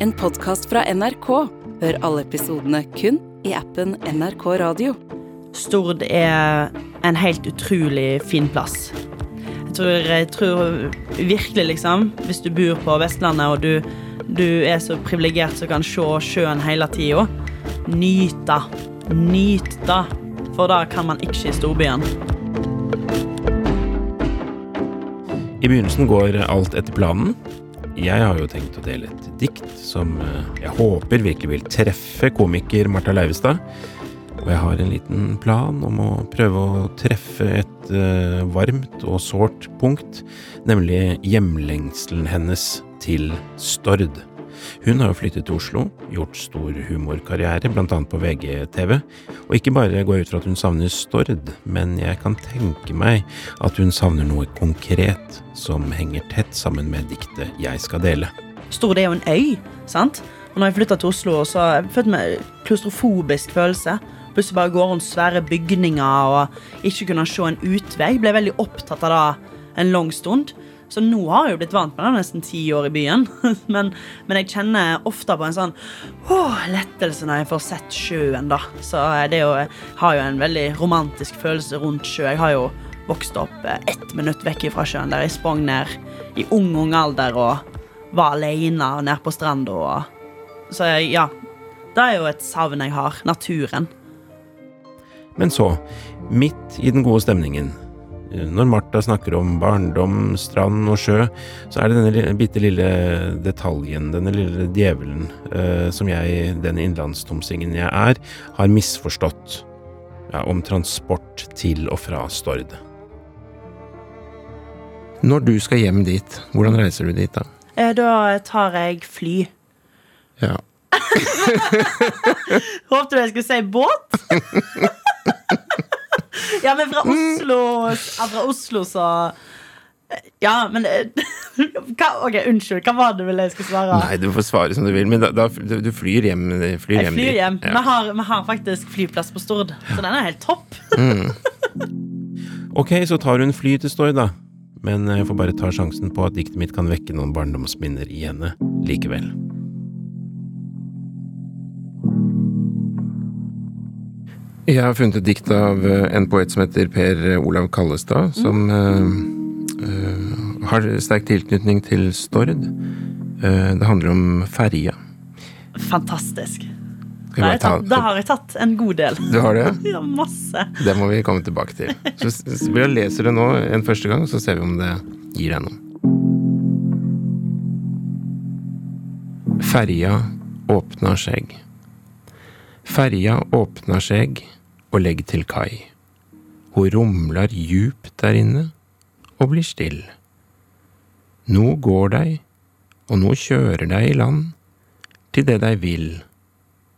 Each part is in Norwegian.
en podkast fra NRK. Hør alle episodene kun i appen NRK Radio. Stord er en helt utrolig fin plass. Jeg tror, jeg tror virkelig, liksom, hvis du bor på Vestlandet og du, du er så privilegert som kan se sjøen hele tida, nyt det. Nyt det. For det kan man ikke i storbyen. I begynnelsen går alt etter planen. Jeg har jo tenkt å dele et dikt som eh, jeg håper virkelig vil treffe komiker Marta Leivestad. Og jeg har en liten plan om å prøve å treffe et eh, varmt og sårt punkt, nemlig hjemlengselen hennes til Stord. Hun har jo flyttet til Oslo, gjort stor humorkarriere, bl.a. på VGTV. Og ikke bare går jeg ut fra at hun savner Stord, men jeg kan tenke meg at hun savner noe konkret som henger tett sammen med diktet jeg skal dele. Stord er jo en øy, sant? Og når jeg flytta til Oslo, så har jeg fått meg klaustrofobisk følelse. Plutselig bare går rundt svære bygninger og ikke kunne se en utvei. Ble veldig opptatt av det en lang stund. Så nå har jeg jo blitt vant med det nesten ti år i byen. men, men, jeg kjenner ofte på en sånn åh, lettelse når jeg får sett sjøen, da. Så det jo, jeg har jo en veldig romantisk følelse rundt sjø. Jeg har jo vokst opp eh, ett minutt vekk fra sjøen, der jeg sprang ned i ung, ung alder og var alene nede på stranda. Så ja. Det er jo et savn jeg har. Naturen. Men så, midt i den gode stemningen når Martha snakker om barndom, strand og sjø, så er det denne bitte lille detaljen, denne lille djevelen, eh, som jeg, den innlandstomsingen jeg er, har misforstått ja, om transport til og fra Stord. Når du skal hjem dit, hvordan reiser du dit da? Eh, da tar jeg fly. Ja. Håpte du jeg skulle si båt? Ja, men fra Oslo Fra Oslo, så ja, men hva, Ok, Unnskyld. Hva var det vel jeg skulle svare? Nei, Du får svare som du vil, men da, da du flyr hjem. Flyr jeg flyr hjem. Ja. Vi, har, vi, har, faktisk flyplass på Stord, så den er helt topp. Mm. ok, så tar hun fly til Stord, da. Men jeg får bare ta sjansen på at diktet mitt kan vekke noen barndomsminner i henne likevel. Jeg har funnet et dikt av eh, en poet som heter Per Olav Kallestad, som uh, uh, har sterk tilknytning til Stord. Uh, det handler om ferja. Fantastisk. Da har, tatt, da har, jeg tatt en god del. Du har det? Ja, masse. Det må vi komme tilbake til. Så, så Vi leser det nå en første gang, så ser vi om det gir deg noe. Ferja åpna skjegg. Ferja åpna skjegg og legg til kai. Hun rumler djupt der inne og blir still. Nå går dei, og nå kjører dei i land, til det dei vil,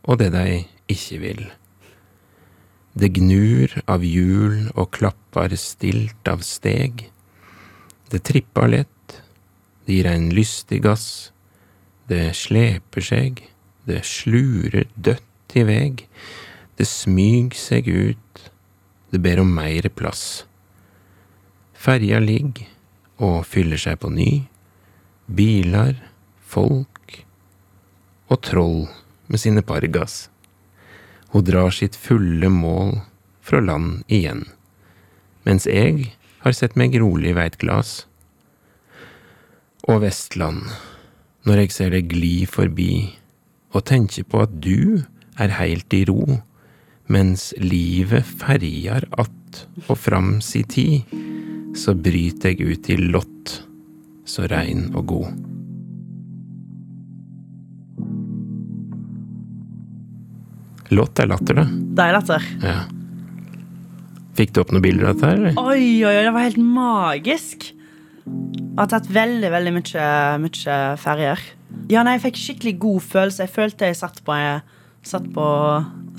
og det dei ikke vil. Det gnur av hjul og klappar stilt av steg. Det trippar lett, det gir ein lystig gass. Det sleper seg, det slurer dødt i veg. Det smyg seg ut, det ber om meire plass. Ferja ligger og fyller seg på ny. Biler, folk og troll med sine pargas. Hun drar sitt fulle mål fra land igjen, mens jeg har sett meg rolig ved et glass. Og Vestland, når jeg ser deg gli forbi og tenker på at du er heilt i ro, mens livet ferjar att og fram si tid, så bryter jeg ut i lott, så rein og god. Lott er latter, det. Det er latter. Ja. Fikk du opp noen bilder av dette? her? Oi, oi, oi, det var helt magisk. Jeg har tatt veldig veldig mye, mye ferjer. Ja, nei, Jeg fikk skikkelig god følelse. Jeg følte jeg satt på, satt på,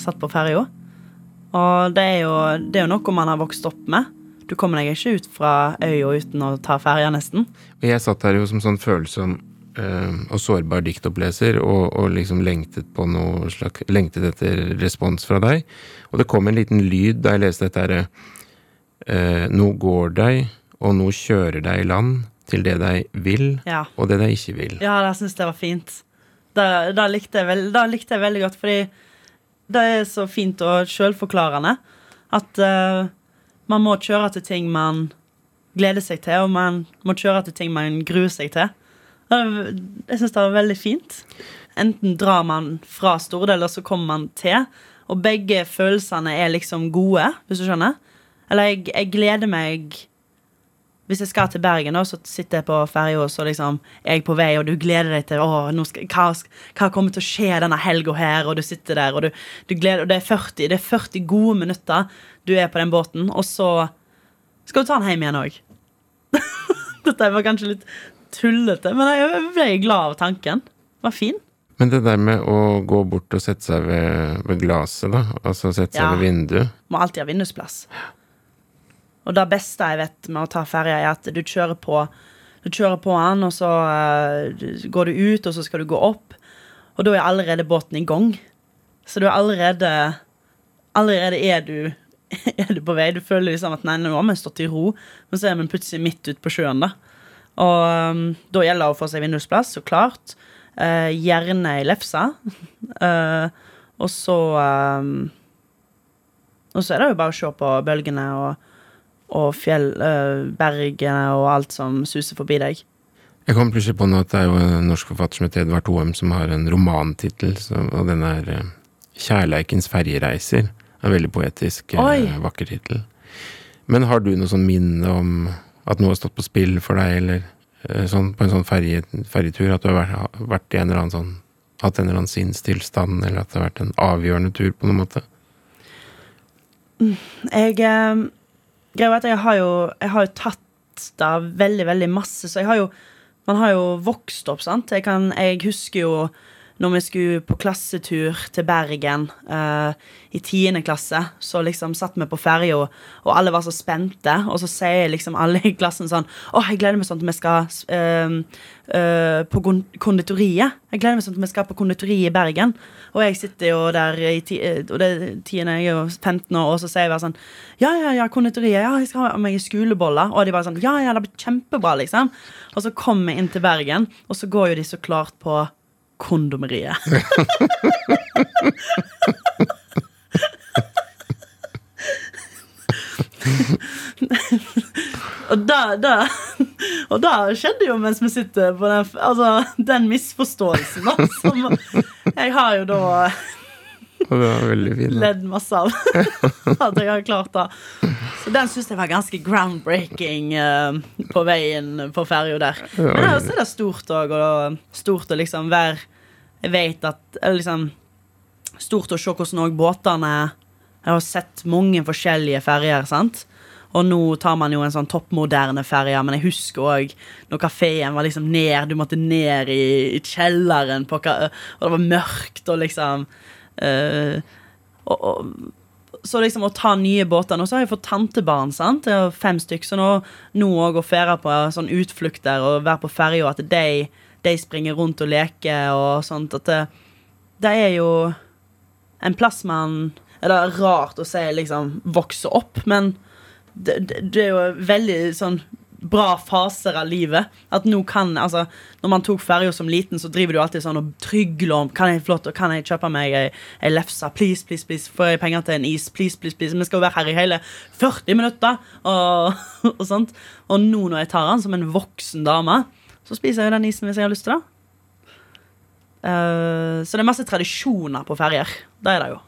satt på ferja. Og det er, jo, det er jo noe man har vokst opp med. Du kommer deg ikke ut fra øya uten å ta ferja, nesten. Og jeg satt her jo som sånn følsom øh, og sårbar diktoppleser og, og, liksom lengtet slags Lengtet etter respons fra deg. Og det kom en liten lyd da jeg leste dette herre øh, Nå går deg, og nå kjører deg i land til det deg vil, ja. og det deg ikke vil. Ja, jeg syns det var fint. Det, det, likte jeg veld, det likte jeg veldig godt, fordi det er så fint og sjølforklarende at uh, man må kjøre til ting man gleder seg til, og man må kjøre til ting man gruer seg til. Jeg syns det var veldig fint. Enten drar man fra Stord, eller så kommer man til. Og begge følelsene er liksom gode, hvis du skjønner. Eller jeg, jeg gleder meg Hvis jeg skal til Bergen, og så sitter jeg på ferja, og så liksom er jeg på vei, og du gleder deg til å, skal, hva, hva, kommer til å skje denne helga her, og du sitter der, og, du, du gleder, og det, er 40, det er 40 gode minutter du er på den båten, og så skal du ta den hjem igjen òg. Dette var kanskje litt tullete, men jeg ble glad av tanken. Det var fin. Men det der med å gå bort og sette seg ved, ved glaset, da, altså sette seg Ja. ved vinduet Må alltid ha vindusplass. Og det beste jeg vet med å ta ferja, er at du kjører på Du kjører på den, og så uh, går du ut, og så skal du gå opp. Og da er allerede båten i gang. Så du er allerede Allerede er du er du på vei. Du føler liksom at nei, nå har vi stått i ro, men så er vi plutselig midt ute på sjøen. da Og um, da gjelder det å få seg vindusplass, så klart. Uh, gjerne i lefsa. Uh, og så um, Og så er det jo bare å se på bølgene og, og fjell, eh, bergene og alt som suser forbi deg. Jeg kom plutselig på nå at det er jo en norsk forfatter som heter Edvard Hoem, som har en romantittel, og den er eh, 'Kjærleikens ferjereiser'. En veldig poetisk, eh, Oi. vakker tittel. Men har du noe sånn minne om at noe har stått på spill for deg, eller sånn på en sånn ferje, ferjetur? At du har vært, i en eller annen sånn Hatt en eller annen sinnstilstand, eller at det har vært en avgjørende tur på noen måte? Jeg eh, Greia er at jeg har jo Jeg har jo tatt det veldig, veldig masse, så jeg har jo Man har jo vokst opp, sant. Jeg, kan, jeg husker jo når vi skulle på klassetur til Bergen uh, i tiende klasse, så liksom satt vi på ferja, og alle var så spente, og så sier liksom alle i klassen sånn Å, jeg gleder meg sånn til vi skal uh, uh, på konditoriet. Jeg gleder meg sånn til vi skal på konditoriet i Bergen. Og jeg sitter jo der i ti, eh, og det er tiende, jeg er jo 15 år, og så sier jeg bare sånn Ja, ja, ja, konditoriet. Ja, jeg skal ha meg skoleboller. Og de bare sånn Ja, ja, det blir kjempebra, liksom. Og så kommer jeg inn til Bergen, og så går jo de så klart på kondomeriet. og da, da Og da skjedde jo mens vi sitter på den Altså, den misforståelsen, da, som jeg har jo da det var veldig fint. ledd masse av. At jeg har klart det. Så den syns jeg var ganske groundbreaking uh, på veien på ferja der. Men ellers er det stort òg, og stort å liksom være Jeg vet at eller liksom Stort å se hvordan òg båtene Jeg har sett mange forskjellige ferjer, sant? Og nå tar man jo en sånn toppmoderne ferje, men jeg husker òg når kafeen var liksom ned, du måtte ned i, i kjelleren, på, og det var mørkt, og liksom og, og, så liksom å ta nye båter Nå så har jeg fått tantebarn, sant? Det er fem stykker, så nå, nå også å fære på sånn utflukter og være på ferja, at de, de springer rundt og leker og sånt, at det, det er jo en plass man Det er rart å si liksom vokse opp, men det, det, det er jo veldig sånn bra faser av livet. At nå kan, altså Når man tok ferja som liten, så driver du alltid sånn og trygler om Kan jeg flott, kan jeg kjøpe meg ei, ei lefse. Please, please, please. Får jeg penger til en is? Please, please, please. Vi skal jo være her i hele 40 minutter. Og, og sånt. Og nå når jeg tar den som en voksen dame, så spiser jeg jo den isen hvis jeg har lyst til det. Uh, så det er masse tradisjoner på ferjer. Det er det jo.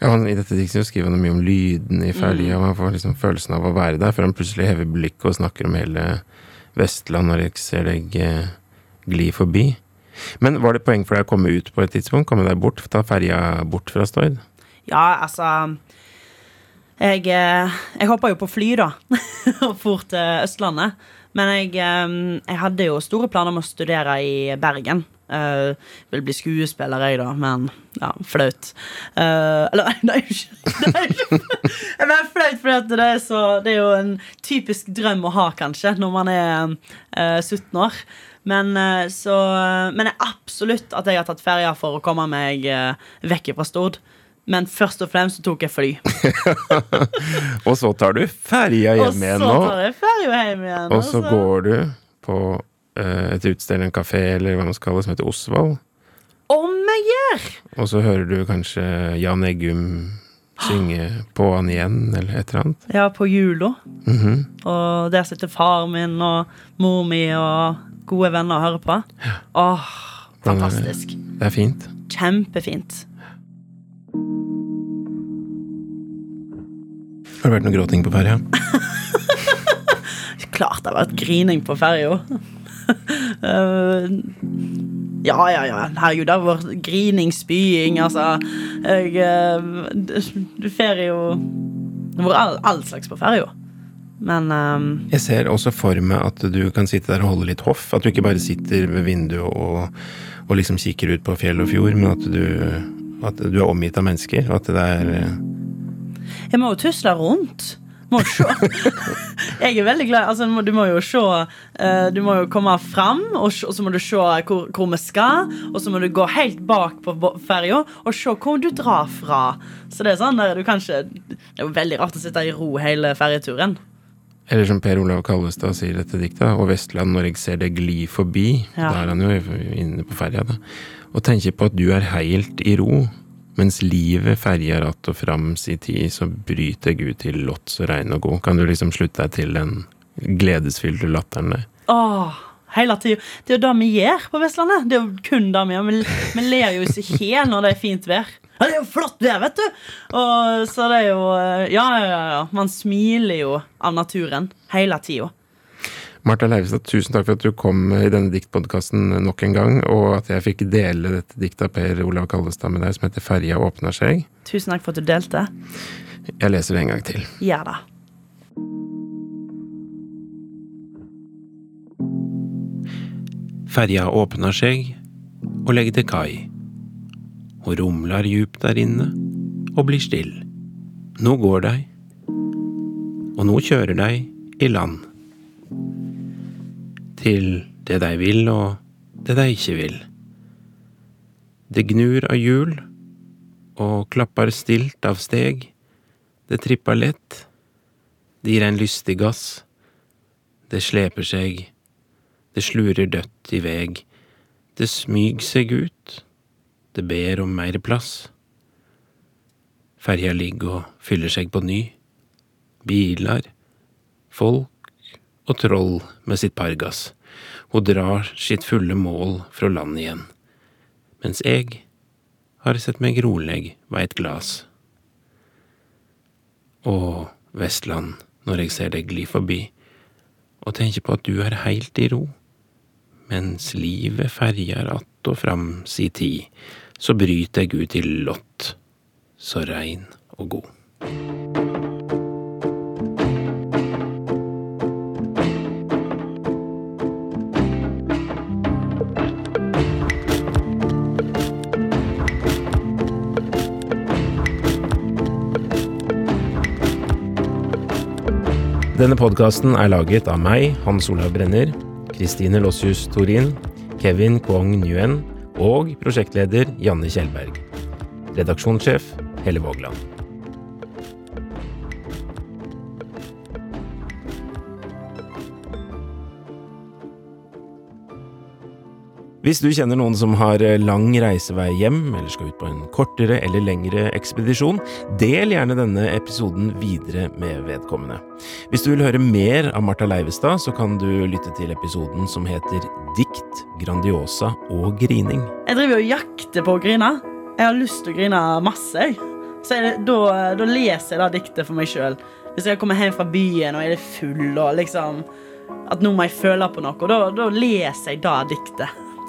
Ja, han, I dette diktet skriver han mye om lyden i ferja. Mm. Man får liksom følelsen av å være der, før han plutselig hever blikket og snakker om hele Vestland når jeg ser deg gli forbi. Men var det poeng for deg å komme ut på et tidspunkt? Komme deg bort? Ta ferja bort fra Stord? Ja, altså Jeg, eh, jeg hoppa jo på fly, da, og for til Østlandet. Men jeg, eh, jeg hadde jo store planer om å studere i Bergen. Uh, vil bli skuespiller, jeg, da, men ja, flaut. Uh, eller nei, det er jo ikke Det er Jeg flaut fordi det er så Det er jo en typisk drøm å ha, kanskje, når man er uh, 17 år. Men eh, så Men er absolutt at jeg har tatt ferja for å komme meg eh, vekk fra Stord. Men først og fremst så tok jeg fly. Og så tar du ferja hjem igjen nå. Og så tar jeg ferja hjem igjen. Og så går du på eh, et utested eller en kafé eller hva man skal kalle det, som heter Osvald. Om! Og så hører du kanskje Jan Eggum synge på han igjen, eller et eller annet. Ja, på jula. Mhm. Og der sitter far min og mor mi og gode venner og hører på. Åh, fantastisk. Det er fint. Kjempefint. Har det vært noe gråting på ferja? Klart det har vært grining på ferja. Eh, ja, ja, ja. Herregud, det har vært grining, spying, altså. Jeg eh, Du får jo Det har vært all, all slags på ferja. Men um, Jeg ser også for meg at du kan sitte der og holde litt hoff. At du ikke bare sitter ved vinduet og, og liksom kikker ut på fjell og fjord, men at du, at du er omgitt av mennesker, og at det er jeg må jo tusle rundt. Må se. Jeg er veldig glad altså, Du må jo se eh, Du må jo komme fram, og, så må du se hvor, hvor vi skal. Og så må du gå helt bak på ferja og se hvor du drar fra. Så det er sånn der du kanskje Det er jo veldig rart å sitte i ro hele ferjeturen. Eller som Per Olav Kallestad sier dette diktet, og Vestland når jeg ser det gli forbi. Ja. Da er han jo inne på ferja, da. Og tenker på at du er heilt i ro. Mens livet ferjer att og fram si tid, så bryter Gud til lott så rein og god. Kan du liksom slutte deg til den gledesfylte latteren der? Åh, hele tida. Det er jo det vi gjør på Vestlandet. Det er jo kun det vi gjør. Vi ler jo ikke helt når det er fint vær. Ja, det er jo flott vær, vet du! Og så det er jo eh, Ja, ja, ja. ja. Man smiler jo av naturen hele tida. Martha Leivestad, tusen takk for at du kom i denne diktpodkasten nok en gang, og at jeg fikk dele dette diktet av Per Olav Kallestad med deg, som heter 'Ferja åpner seg'. Tusen takk for at du delte. Jeg leser det en gang til. Gjør det. Ferja åpner seg og legger til kai. Hun rumler djupt der inne og blir still. Nå går de, og nå kjører de i land. Til det de vil og det de ikke vil. Det gnur av hjul og klapper stilt av steg. Det tripper lett. Det gir en lystig gass. Det sleper seg det slurer dødt i veg. Det smyg seg ut. Det ber om mer plass. Ferja ligger og fyller seg på ny. Biler, folk og troll med sitt pargas, Hun drar sitt fulle mål fra land igjen. Mens jeg har sett meg rolig ved et glas. Å, Vestland, når jeg ser deg gli forbi, og tenker på at du er heilt i ro mens livet ferjer att og fram si tid, så bryter jeg ut i lott, så rein og god. Denne podkasten er laget av meg, Hans Olav Brenner, Kristine Lossius Torin, Kevin Kwong Nguyen og prosjektleder Janne Kjellberg. Redaksjonssjef Helle Vågland. Hvis du kjenner noen som har eh, lang reisevei hjem, eller skal ut på en kortere eller lengre ekspedisjon, del gjerne denne episoden videre med vedkommende. Hvis du vil høre mer av Martha Leivestad, så kan du lytte til episoden som heter Dikt, Grandiosa og grining. Jeg driver og jakter på å grine. Jeg har lyst til å grine masse. Så det, da, da leser jeg det diktet for meg sjøl. Hvis jeg kommer hjem fra byen og er full og liksom At nå må jeg føle på noe. Da, da leser jeg det diktet.